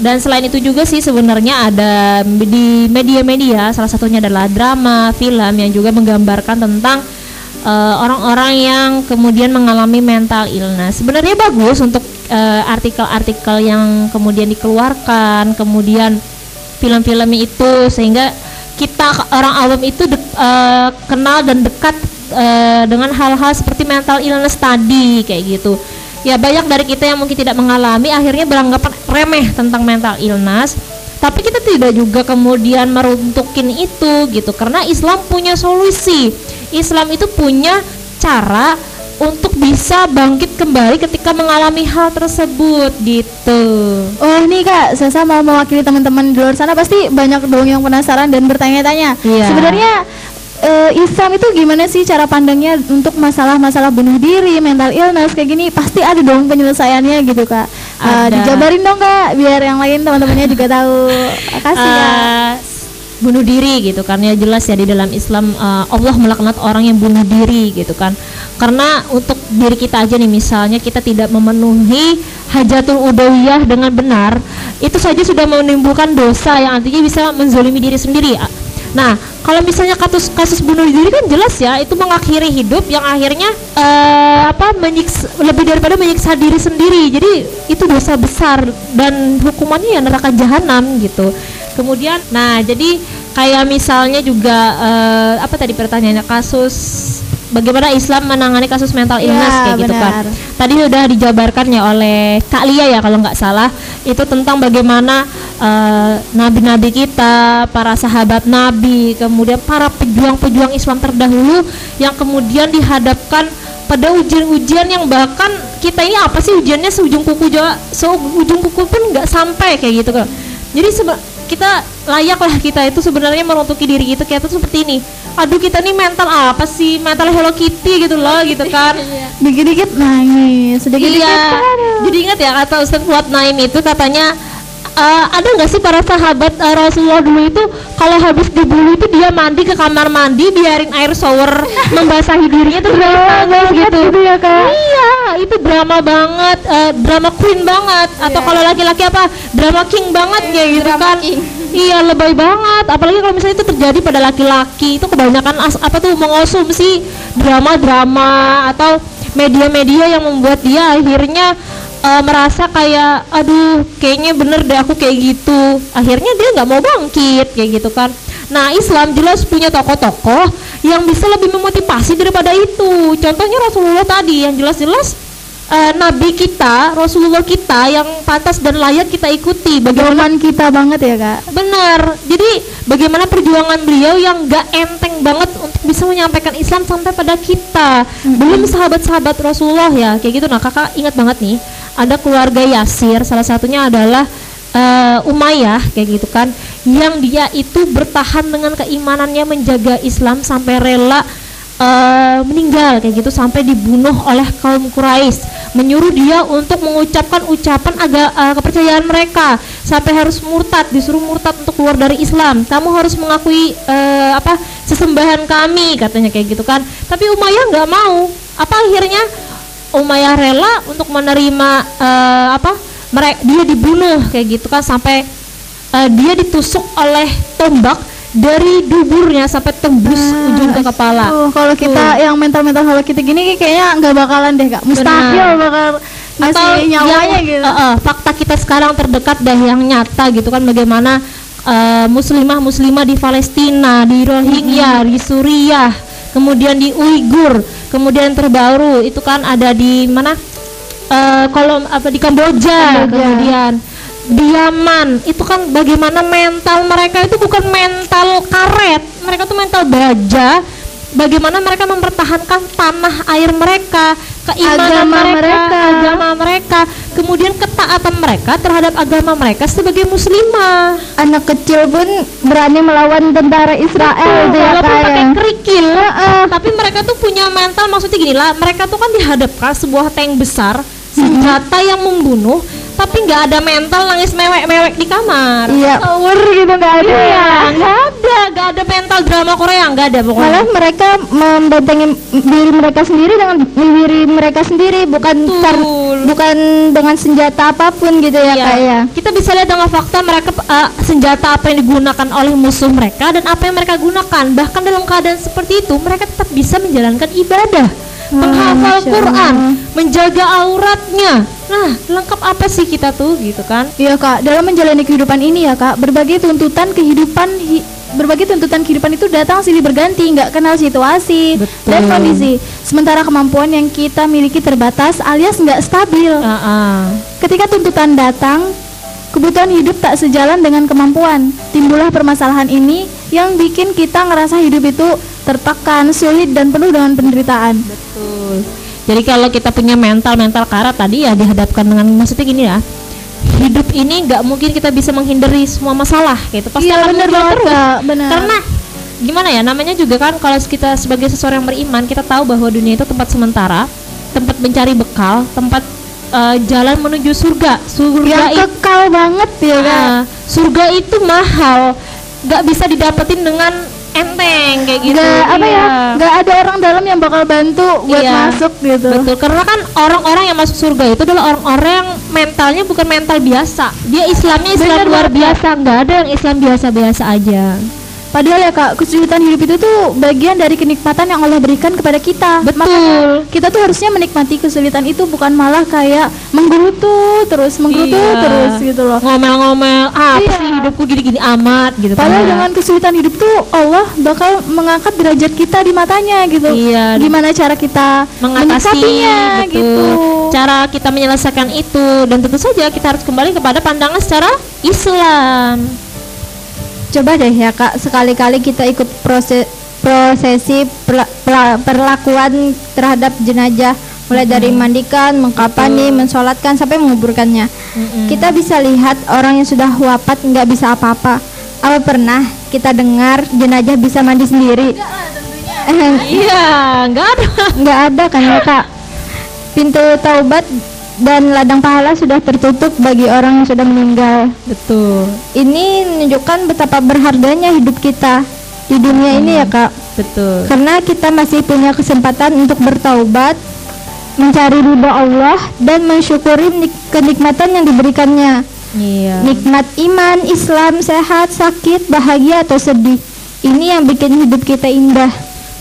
dan selain itu juga sih sebenarnya ada di media-media salah satunya adalah drama, film yang juga menggambarkan tentang orang-orang yang kemudian mengalami mental illness. Sebenarnya bagus untuk eh, artikel-artikel yang kemudian dikeluarkan, kemudian film-film itu sehingga kita orang awam itu dek- eh, kenal dan dekat eh, dengan hal-hal seperti mental illness tadi kayak gitu. Ya banyak dari kita yang mungkin tidak mengalami akhirnya beranggapan remeh tentang mental illness. Tapi kita tidak juga kemudian meruntukin itu gitu karena Islam punya solusi. Islam itu punya cara untuk bisa bangkit kembali ketika mengalami hal tersebut gitu. Oh nih kak, Sasa mau mewakili teman-teman di luar sana pasti banyak dong yang penasaran dan bertanya-tanya. Iya. Sebenarnya eh, Islam itu gimana sih cara pandangnya untuk masalah-masalah bunuh diri, mental illness kayak gini? Pasti ada dong penyelesaiannya gitu kak. Eh, Ada. dijabarin dong kak, biar yang lain teman-temannya juga tahu. Kasih ya. Bunuh diri gitu kan. Ya jelas ya di dalam Islam eh, Allah melaknat orang yang bunuh diri gitu kan. Karena untuk diri kita aja nih misalnya kita tidak memenuhi hajatul udawiyah dengan benar itu saja sudah menimbulkan dosa yang artinya bisa menzolimi diri sendiri. Nah kalau misalnya kasus kasus bunuh diri kan jelas ya itu mengakhiri hidup yang akhirnya eh, apa menyiksa, lebih daripada menyiksa diri sendiri. Jadi itu dosa besar dan hukumannya ya neraka jahanam gitu kemudian nah jadi kayak misalnya juga eh, apa tadi pertanyaannya? Kasus bagaimana Islam menangani kasus mental illness Ya, kayak gitu kan benar. tadi sudah dijabarkan ya oleh Kak Lia ya kalau nggak salah. Itu tentang bagaimana eh, nabi-nabi kita para sahabat nabi kemudian para pejuang-pejuang Islam terdahulu yang kemudian dihadapkan pada ujian-ujian yang bahkan kita ini apa sih ujiannya seujung kuku jawa seujung kuku pun nggak sampai kayak gitu kan jadi kita layak lah kita itu sebenarnya meruntuki diri kita kayak itu seperti ini. Aduh kita nih mental apa sih? Mental Hello Kitty gitu loh gitu kan. Dikit-dikit nangis, sedikit-dikit. iya. jadi ingat ya kata Ustadz Fuad Naim itu katanya eh, ada nggak sih para sahabat eh, Rasulullah dulu itu kalau habis dibunuh itu dia mandi ke kamar mandi biarin air shower membasahi dirinya terus nangis gitu. gitu ya, Kak. iya itu drama banget eh, drama queen banget. Atau kalau laki-laki apa drama king banget kayak gitu drama kan. king. iya lebay banget. Apalagi kalau misalnya itu terjadi pada laki-laki itu kebanyakan as- apa tuh mengonsumsi drama-drama atau media-media yang membuat dia akhirnya eh, merasa kayak aduh kayaknya bener deh aku kayak gitu akhirnya dia nggak mau bangkit kayak gitu kan nah Islam jelas punya tokoh-tokoh yang bisa lebih memotivasi daripada itu contohnya Rasulullah tadi yang jelas-jelas eh, Nabi kita Rasulullah kita yang pantas dan layak kita ikuti bagaimana Doman kita banget ya kak. Benar. Jadi bagaimana perjuangan beliau yang gak enteng banget untuk bisa menyampaikan Islam sampai pada kita. Belum sahabat-sahabat Rasulullah ya, kayak gitu. Nah, kakak ingat banget nih, ada keluarga Yasir, salah satunya adalah eh, Umayyah, kayak gitu kan, yang dia itu bertahan dengan keimanannya menjaga Islam sampai rela eh, meninggal kayak gitu sampai dibunuh oleh kaum Quraisy. Menyuruh dia untuk mengucapkan ucapan agak eh, kepercayaan mereka sampai harus murtad disuruh murtad untuk keluar dari Islam. Kamu harus mengakui eh, apa sesembahan kami katanya kayak gitu kan. Tapi Umayyah nggak mau. Apa akhirnya Umayyah rela untuk menerima eh, apa mereka dia dibunuh kayak gitu kan sampai eh, dia ditusuk oleh tombak dari duburnya sampai tembus ujung ke kepala. Tuh, kalau kita yang mental-mental kalau kita gini kayaknya nggak bakalan deh kak. Mustahil bakal Atau nyawanya yang, gitu. eh, eh, fakta kita sekarang terdekat dah yang nyata gitu kan bagaimana eh, muslimah-muslimah di Palestina, di Rohingya, di Suriah, kemudian di Uighur, kemudian terbaru itu kan ada di mana? Eh, kalau apa di Kamboja, Kamboja. kemudian di Yaman itu kan bagaimana mental mereka itu bukan mental karet mereka tuh mental baja bagaimana mereka mempertahankan tanah air mereka, keimanan Agama mereka, mereka. agama mereka, kemudian ketaatan mereka terhadap agama mereka sebagai muslimah. Anak kecil pun berani melawan tentara Israel gitu ya Walaupun kak pakai kerikil, tapi mereka tuh punya mental. Maksudnya gini lah, mereka tuh kan dihadapkan sebuah tank besar, senjata yang membunuh, tapi nggak ada mental nangis mewek-mewek di kamar. Iya, power gitu nggak ada. Iya, nggak ada, nggak ada mental drama Korea, nggak ada pokoknya. Malah mereka membentengi diri mereka sendiri dengan diri mereka sendiri, bukan tar- bukan dengan senjata apa pun gitu ya Iya. kak ya. Kita bisa lihat dengan fakta mereka eh, senjata apa yang digunakan oleh musuh mereka dan apa yang mereka gunakan. Bahkan dalam keadaan seperti itu, mereka tetap bisa menjalankan ibadah, menghafal Masya Quran, menjaga auratnya. Nah, lengkap apa sih kita tuh gitu kan? Iya kak, dalam menjalani kehidupan ini ya kak, berbagai tuntutan kehidupan hi- berbagai tuntutan kehidupan itu datang silih berganti, nggak kenal situasi Betul. dan kondisi. Sementara kemampuan yang kita miliki terbatas alias nggak stabil. Ah, ah. Ketika tuntutan datang, kebutuhan hidup tak sejalan dengan kemampuan. Timbullah permasalahan ini yang bikin kita ngerasa hidup itu tertekan, sulit dan penuh dengan penderitaan. Betul. Jadi kalau kita punya mental mental karat tadi ya dihadapkan dengan maksudnya gini ya. Hidup ini nggak mungkin kita bisa menghindari semua masalah gitu. Pasti Iya akan benar muncul banget terus. kak. Karena gimana ya namanya juga kan kalau kita sebagai seseorang yang beriman kita tahu bahwa dunia itu tempat sementara, tempat mencari bekal, tempat eh, jalan menuju surga. Surga yang itu kekal banget ya. Ah, surga itu mahal, nggak bisa didapetin dengan enteng kayak gitu. Nggak apa ya, Iya. ada orang dalam yang bakal bantu buat Iya. masuk gitu. Betul, karena kan orang-orang yang masuk surga itu adalah orang-orang yang mentalnya bukan mental biasa. Dia Islamnya Islam Bener luar biasa, nggak ada yang Islam biasa-biasa aja. Padahal ya kak, kesulitan hidup itu tuh bagian dari kenikmatan yang Allah berikan kepada kita. Betul. Makanya kita tuh harusnya menikmati kesulitan itu bukan malah kayak menggerutu terus menggerutu Iya. terus gitu loh. Ngomel-ngomel, ah, apa Iya. sih hidupku gini-gini amat gitu. Padahal kan. dengan kesulitan hidup tuh Allah bakal mengangkat derajat kita di matanya gitu. Iya. Gimana cara kita mengatasi menyikapinya betul. gitu. Cara kita menyelesaikan itu dan tentu saja kita harus kembali kepada pandangan secara Islam. Coba deh ya kak, sekali-kali kita ikut proses prosesi perlakuan terhadap jenazah mulai dari mandikan, mengkapani, mensolatkan sampai menguburkannya. Kita bisa lihat orang yang sudah wafat nggak bisa apa-apa. Apa pernah kita dengar jenazah bisa mandi sendiri? Iya, enggak ada. nggak ada kan ya kak? Pintu taubat dan ladang pahala sudah tertutup bagi orang yang sudah meninggal. Betul. Ini menunjukkan betapa berharganya hidup kita di dunia ini ya kak. Betul. Karena kita masih punya kesempatan untuk bertaubat, mencari ridho Allah dan mensyukuri nik- kenikmatan yang diberikannya. Iya. Nikmat iman, Islam, sehat, sakit, bahagia atau sedih. Ini yang bikin hidup kita indah.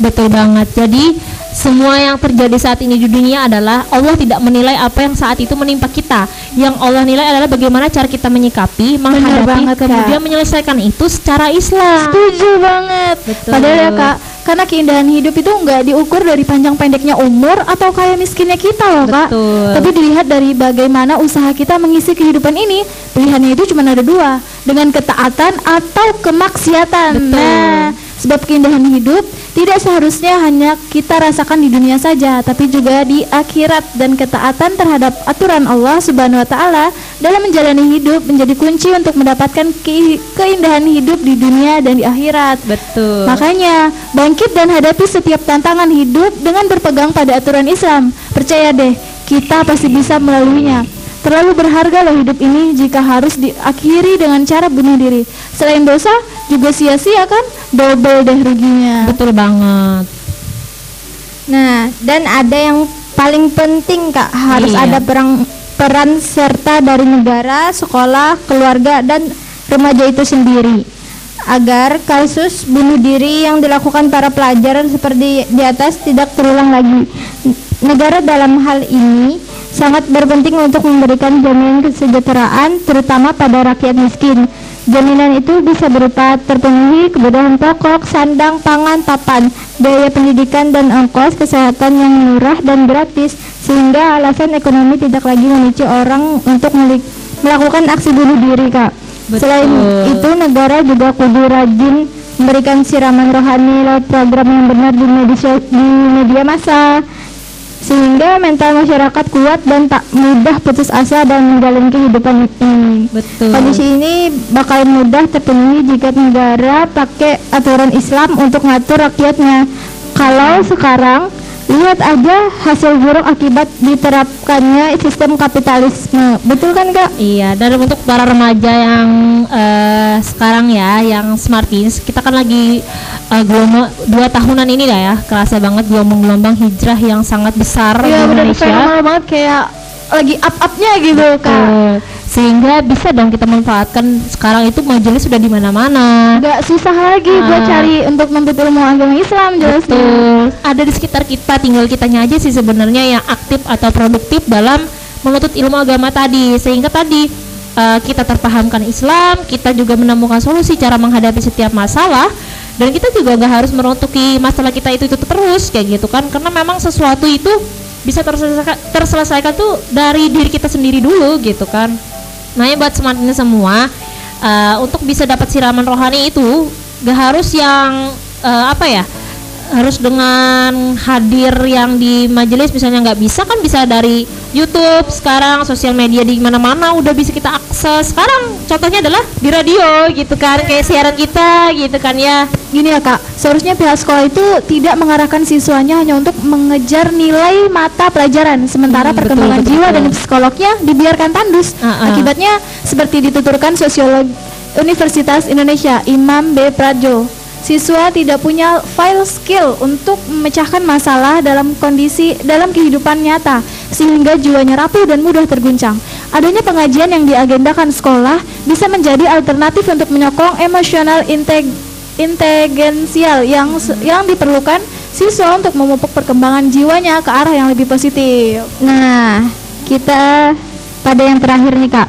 Betul banget. Jadi semua yang terjadi saat ini di dunia adalah Allah tidak menilai apa yang saat itu menimpa kita. Yang Allah nilai adalah bagaimana cara kita menyikapi, menghadapi, banget, Kak. kemudian menyelesaikan itu secara Islam. Setuju banget. Betul. Padahal ya kak, karena keindahan hidup itu nggak diukur dari panjang pendeknya umur atau kaya miskinnya kita loh kak. Betul. Tapi dilihat dari bagaimana usaha kita mengisi kehidupan ini, pilihannya itu cuma ada dua, dengan ketaatan atau kemaksiatan. Betul. Nah, sebab keindahan hidup tidak seharusnya hanya kita rasakan di dunia saja, tapi juga di akhirat dan ketaatan terhadap aturan Allah Subhanahu wa taala dalam menjalani hidup menjadi kunci untuk mendapatkan ke- keindahan hidup di dunia dan di akhirat. Betul. Makanya, bangkit dan hadapi setiap tantangan hidup dengan berpegang pada aturan Islam. Percaya deh, kita pasti bisa melaluinya. Terlalu berharga loh hidup ini jika harus diakhiri dengan cara bunuh diri. Selain dosa, juga sia-sia kan? Double deh ruginya. Betul banget. Nah, dan ada yang paling penting kak harus Iya. ada perang peran serta dari negara, sekolah, keluarga dan remaja itu sendiri agar kasus bunuh diri yang dilakukan para pelajar seperti di atas tidak terulang lagi. Negara dalam hal ini sangat berpenting untuk memberikan jaminan kesejahteraan terutama pada rakyat miskin. Jaminan itu bisa berupa terpenuhi kebutuhan pokok, sandang, pangan, papan, biaya pendidikan dan ongkos kesehatan yang murah dan gratis sehingga alasan ekonomi tidak lagi memicu orang untuk melakukan aksi bunuh diri, Kak. Betul. Selain itu negara juga kudu rajin memberikan siraman rohani lewat program yang benar di media, di media massa sehingga mental masyarakat kuat dan tak mudah putus asa dan menjalani kehidupan ini. Betul. Kondisi ini bakal mudah terpenuhi jika negara pakai aturan Islam untuk ngatur rakyatnya. Kalau sekarang lihat aja hasil buruk akibat diterapkannya sistem kapitalisme. Betul kan kak? Iya, dan untuk para remaja yang eh, sekarang ya, yang smart teens, kita kan lagi eh, gelombang dua tahunan ini lah ya, kerasa banget gelombang-gelombang hijrah yang sangat besar di Iya benar Indonesia. fenomenal banget kayak lagi up-upnya gitu kak. Betul. Sehingga bisa dong kita manfaatkan sekarang itu majelis sudah di mana-mana. Gak susah lagi buat Ah. cari untuk menuntut ilmu agama Islam jelasnya. Betul. Ada di sekitar kita, tinggal kitanya aja sih sebenarnya yang aktif atau produktif dalam menuntut ilmu agama tadi. Sehingga tadi eh, kita terpahamkan Islam, kita juga menemukan solusi cara menghadapi setiap masalah dan kita juga nggak harus meruntuki masalah kita itu itu terus kayak gitu kan karena memang sesuatu itu bisa terselesaikan, terselesaikan tuh dari diri kita sendiri dulu gitu kan. Nah, ya buat ini semua eh, untuk bisa dapat siraman rohani itu gak harus yang eh, apa ya? Harus dengan hadir yang di majelis misalnya nggak bisa kan bisa dari YouTube sekarang sosial media di mana-mana udah bisa kita akses sekarang contohnya adalah di radio gitu kan kayak siaran kita gitu kan ya Gini ya kak, seharusnya pihak sekolah itu tidak mengarahkan siswanya hanya untuk mengejar nilai mata pelajaran, sementara Hmm, betul, perkembangan betul, jiwa betul. dan psikolognya dibiarkan tandus. Ah, ah. Akibatnya seperti dituturkan sosiolog Universitas Indonesia Imam B Prajo. Siswa tidak punya file skill untuk memecahkan masalah dalam kondisi dalam kehidupan nyata sehingga jiwanya rapuh dan mudah terguncang. Adanya pengajian yang diagendakan sekolah bisa menjadi alternatif untuk menyokong emosional integ inteligensial yang yang diperlukan siswa untuk memupuk perkembangan jiwanya ke arah yang lebih positif. Nah, kita pada yang terakhir nih kak.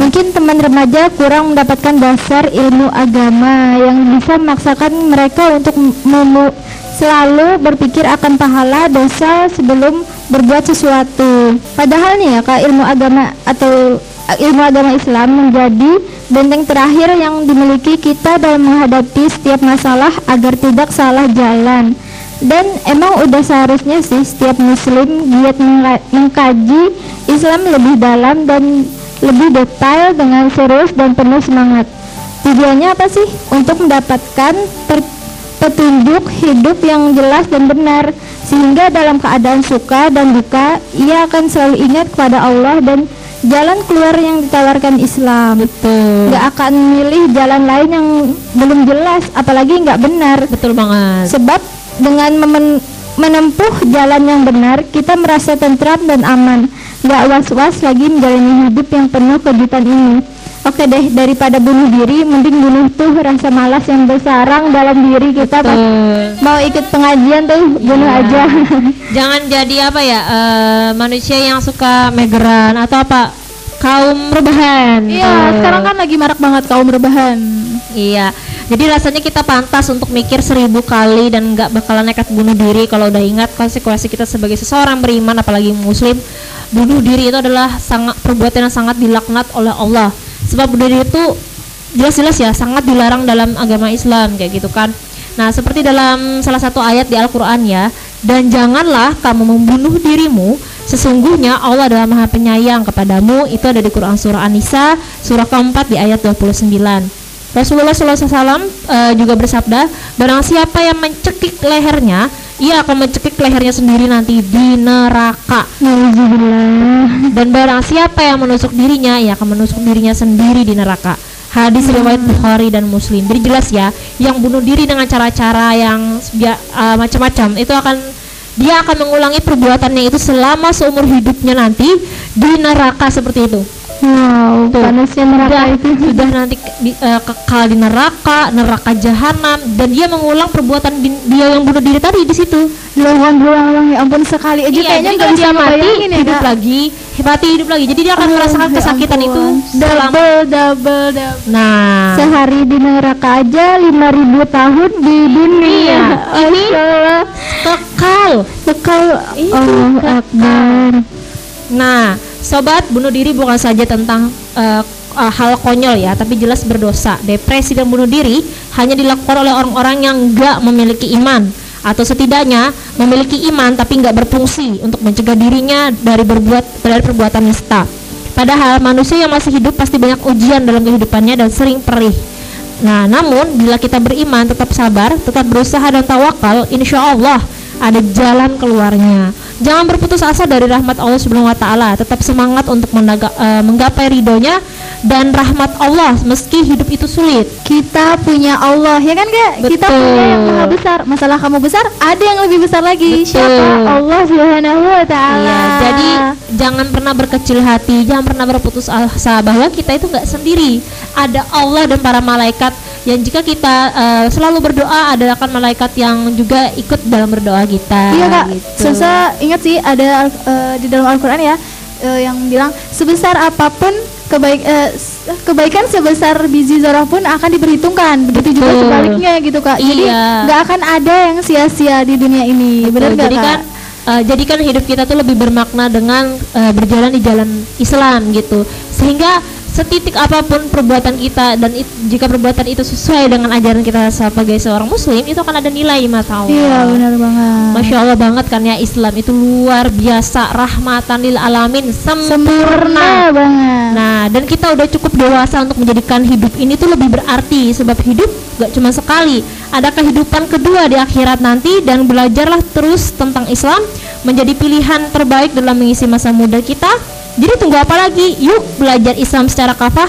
Mungkin teman remaja kurang mendapatkan dasar ilmu agama yang bisa memaksakan mereka untuk memu- selalu berpikir akan pahala dosa sebelum berbuat sesuatu. Padahal nih ya kak ilmu agama atau eh, ilmu agama Islam menjadi benteng terakhir yang dimiliki kita dalam menghadapi setiap masalah agar tidak salah jalan. Dan emang udah seharusnya sih setiap muslim giat mengka- mengkaji Islam lebih dalam dan lebih detail dengan serius dan penuh semangat. Tujuannya apa sih? Untuk mendapatkan petunjuk hidup yang jelas dan benar sehingga dalam keadaan suka dan duka ia akan selalu ingat kepada Allah dan jalan keluar yang ditawarkan Islam. betul Nggak akan milih jalan lain yang belum jelas apalagi nggak benar. betul banget Sebab dengan memen- menempuh jalan yang benar, kita merasa tentram dan aman. Gak was-was lagi menjalani hidup yang penuh kejutan ini. Oke deh, daripada bunuh diri, mending bunuh tuh rasa malas yang bersarang dalam diri kita. Pas Betul. mau ikut pengajian tuh, bunuh Iya. aja. jangan jadi apa ya eh, manusia yang suka megeran atau apa kaum rebahan Iya, Tuh. sekarang kan lagi marak banget kaum rebahan. Iya, jadi rasanya kita pantas untuk mikir seribu kali dan nggak bakalan nekat bunuh diri kalau udah ingat konsekuensi kita sebagai seseorang beriman, apalagi muslim. Bunuh diri itu adalah sangat perbuatan yang sangat dilaknat oleh Allah. Sebab bunuh diri itu jelas-jelas ya sangat dilarang dalam agama Islam kayak gitu kan. Nah, seperti dalam salah satu ayat di Al-Qur'an ya, dan janganlah kamu membunuh dirimu, sesungguhnya Allah adalah Maha Penyayang kepadamu. Itu ada di Quran surah An-Nisa surah keempat di ayat 29. Rasulullah SAW eh, juga bersabda, barang siapa yang mencekik lehernya, ia akan mencekik lehernya sendiri nanti di neraka. Dan barang siapa yang menusuk dirinya, ia akan menusuk dirinya sendiri di neraka. Hadis riwayat Bukhari dan Muslim. Jadi jelas ya, yang bunuh diri dengan cara-cara yang eh, macam-macam itu akan dia akan mengulangi perbuatannya itu selama seumur hidupnya nanti di neraka seperti itu. Wow, Tuh. panasnya neraka Sudah, itu. sudah nanti di- eh, kekal di neraka, neraka jahanam dan dia mengulang perbuatan di- dia yang bunuh diri tadi di situ. Berulang-ulang ya ampun sekali aja Iya, kayaknya jadi nggak kalau bisa dia mati ya hidup Kak. lagi, mati hidup lagi. Jadi dia akan Oh, merasakan ya kesakitan itu ampun. selama double double double. Nah, Sehari di neraka aja 5000 tahun di dunia. Iya, ini kekal. Sekal Itu Allah kekal. Akbar. Nah, sobat, bunuh diri bukan saja tentang eh, uh, hal konyol ya, tapi jelas berdosa. Depresi dan bunuh diri hanya dilakukan oleh orang-orang yang enggak memiliki iman atau setidaknya memiliki iman tapi nggak berfungsi untuk mencegah dirinya dari berbuat dari perbuatan nista. Padahal manusia yang masih hidup pasti banyak ujian dalam kehidupannya dan sering perih. Nah, namun bila kita beriman, tetap sabar, tetap berusaha dan tawakal, insya Allah ada jalan keluarnya. Jangan berputus asa dari rahmat Allah Subhanahu wa taala, tetap semangat untuk menaga, uh, menggapai ridhonya dan rahmat Allah meski hidup itu sulit. Kita punya Allah, ya kan Kak? Kita Betul. punya yang maha besar. Masalah kamu besar, ada yang lebih besar lagi. Betul. Siapa? Allah Subhanahu wa taala. Iya, jadi jangan pernah berkecil hati, jangan pernah berputus asa bahwa kita itu nggak sendiri. Ada Allah dan para malaikat yang jika kita uh, selalu berdoa ada akan malaikat yang juga ikut dalam berdoa kita. Iya kak, gitu. Sesa ingat sih ada eh, di dalam Al-Quran ya eh, yang bilang sebesar apa pun kebaik s- kebaikan sebesar biji zarah pun akan diperhitungkan. Begitu juga sebaliknya gitu kak. Jadi Iya. nggak akan ada yang sia-sia di dunia ini. Benar nggak jadi kak? kan uh, jadi kan hidup kita tuh lebih bermakna dengan uh, berjalan di jalan Islam gitu sehingga setitik apa pun perbuatan kita dan it- jika perbuatan itu sesuai dengan ajaran kita sebagai seorang muslim itu akan ada nilai mata Allah. Iya benar banget. Masya Allah banget kan ya Islam itu luar biasa rahmatan lil alamin Sempurna sempurna. banget. Nah, dan kita udah cukup dewasa untuk menjadikan hidup ini tuh lebih berarti sebab hidup gak cuma sekali. Ada kehidupan kedua di akhirat nanti dan belajarlah terus tentang Islam menjadi pilihan terbaik dalam mengisi masa muda kita. Jadi tunggu apa lagi? Yuk belajar Islam secara kafah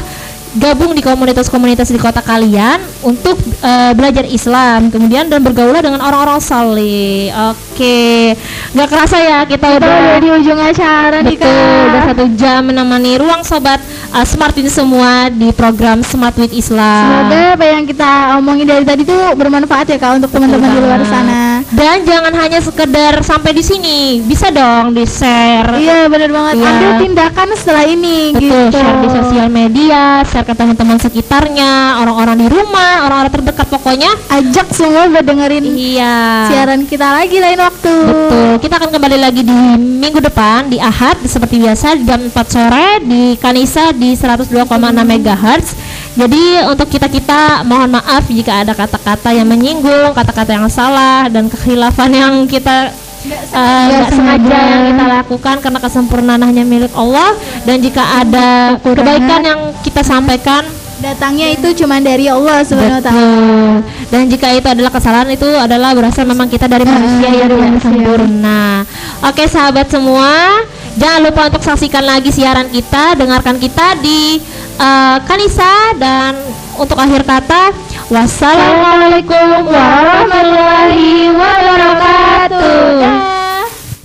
gabung di komunitas-komunitas di kota kalian untuk eh, belajar Islam kemudian dan bergaul dengan orang-orang saleh. Oke, nggak kerasa ya kita Kita udah udah di ujung acara nih Betul, udah kak. satu jam menemani ruang sobat uh, Smart ini semua di program Smart with Islam. Semoga apa yang kita omongin dari tadi tuh bermanfaat ya kak untuk teman-teman di luar sana. Dan jangan hanya sekedar sampai di sini, bisa dong di share. Iya benar banget. Iya. Ambil tindakan setelah ini Betul, gitu. share di sosial media, share ke teman-teman sekitarnya, orang-orang di rumah, orang-orang terdekat pokoknya. Ajak semua buat dengerin Iya. siaran kita lagi lain waktu. Betul, kita akan kembali lagi di minggu depan di Ahad seperti biasa jam 4 sore di Kanisa di 102,6 MHz. Jadi untuk kita-kita mohon maaf jika ada kata-kata yang menyinggung, kata-kata yang salah dan kekhilafan yang kita nggak sengaja yang kita lakukan karena kesempurnaan hanya milik Allah dan jika ada kebaikan yang kita sampaikan Datangnya itu cuma dari Allah Subhanahu wa taala. Dan jika itu adalah kesalahan itu adalah berasal memang kita dari manusia yang dari tidak manusia. sempurna. Oke sahabat semua, jangan lupa untuk saksikan lagi siaran kita, dengarkan kita di eh, Kanisa dan untuk akhir kata wassalamualaikum warahmatullahi wabarakatuh.